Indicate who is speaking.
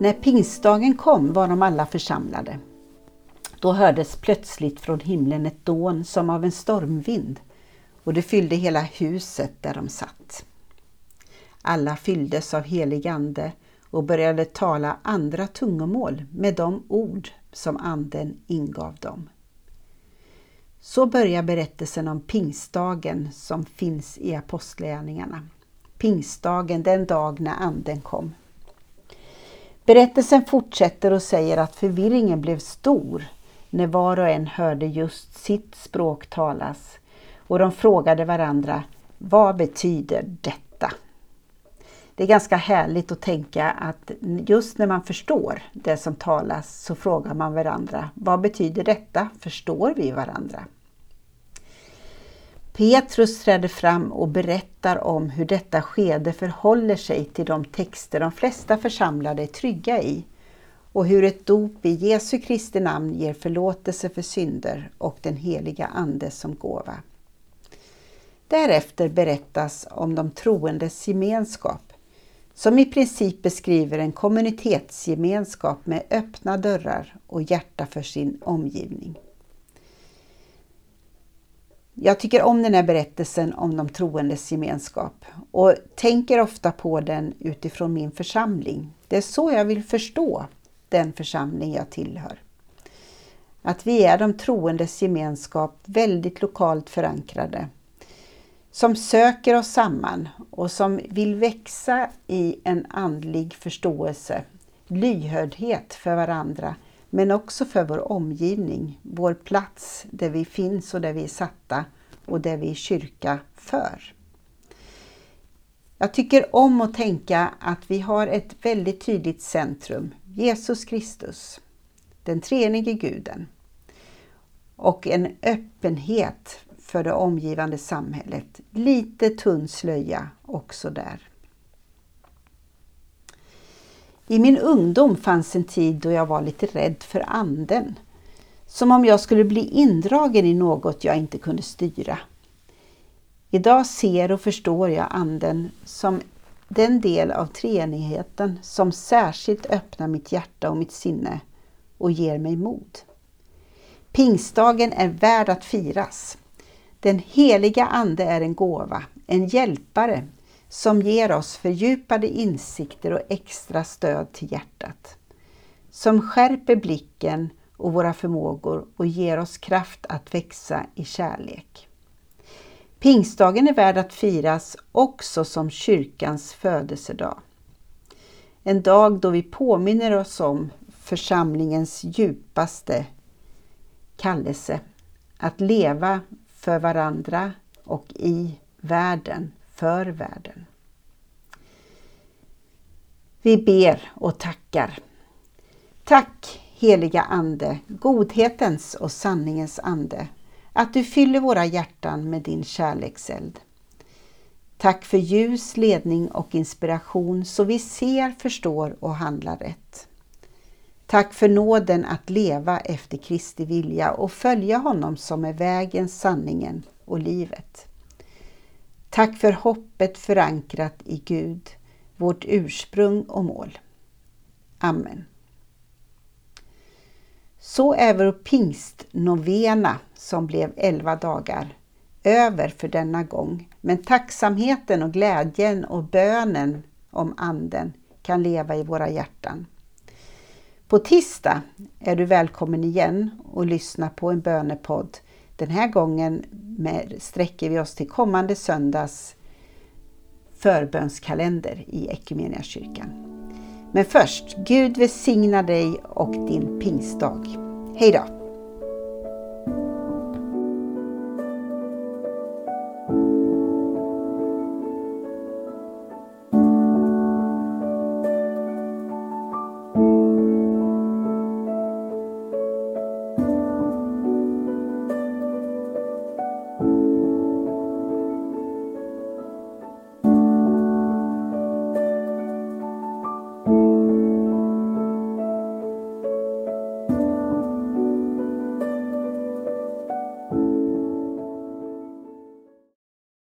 Speaker 1: När pingstdagen kom var de alla församlade. Då hördes plötsligt från himlen ett dån som av en stormvind och det fyllde hela huset där de satt. Alla fylldes av helig ande och började tala andra tungomål med de ord som anden ingav dem. Så börjar berättelsen om pingstdagen som finns i Apostlagärningarna. Pingstdagen, den dag när anden kom. Berättelsen fortsätter och säger att förvirringen blev stor när var och en hörde just sitt språk talas och de frågade varandra, vad betyder detta? Det är ganska härligt att tänka att just när man förstår det som talas så frågar man varandra, vad betyder detta? Förstår vi varandra? Petrus träder fram och berättar om hur detta skede förhåller sig till de texter de flesta församlade är trygga i och hur ett dop i Jesu Kristi namn ger förlåtelse för synder och den heliga Ande som gåva. Därefter berättas om de troendes gemenskap som i princip beskriver en kommunitetsgemenskap med öppna dörrar och hjärta för sin omgivning. Jag tycker om den här berättelsen om de troendes gemenskap och tänker ofta på den utifrån min församling. Det är så jag vill förstå den församling jag tillhör. Att vi är de troendes gemenskap väldigt lokalt förankrade som söker oss samman och som vill växa i en andlig förståelse, lyhördhet för varandra men också för vår omgivning, vår plats där vi finns och där vi är satta och där vi är kyrka för. Jag tycker om att tänka att vi har ett väldigt tydligt centrum, Jesus Kristus, den treenige guden och en öppenhet för det omgivande samhället. Lite tunn slöja också där. I min ungdom fanns en tid då jag var lite rädd för anden. Som om jag skulle bli indragen i något jag inte kunde styra. Idag ser och förstår jag anden som den del av treenigheten som särskilt öppnar mitt hjärta och mitt sinne och ger mig mod. Pingstdagen är värd att firas. Den heliga Ande är en gåva, en hjälpare som ger oss fördjupade insikter och extra stöd till hjärtat. Som skärper blicken och våra förmågor och ger oss kraft att växa i kärlek. Pingstdagen är värd att firas också som kyrkans födelsedag. En dag då vi påminner oss om församlingens djupaste kallelse att leva för varandra och i världen, för världen. Vi ber och tackar. Tack heliga Ande, godhetens och sanningens ande, att du fyller våra hjärtan med din kärlekseld. Tack för ljus, ledning och inspiration så vi ser, förstår och handlar rätt. Tack för nåden att leva efter Kristi vilja och följa honom som är vägen, sanningen och livet. Tack för hoppet förankrat i Gud, vårt ursprung och mål. Amen. Så är vår pingstnovena som blev elva dagar över för denna gång. Men tacksamheten och glädjen och bönen om anden kan leva i våra hjärtan. På tisdag är du välkommen igen och lyssna på en bönepodd. Den här gången med, sträcker vi oss till kommande söndags förbönskalender i Equmeniakyrkan. Men först, Gud välsigna dig och din pingstdag. Hej då!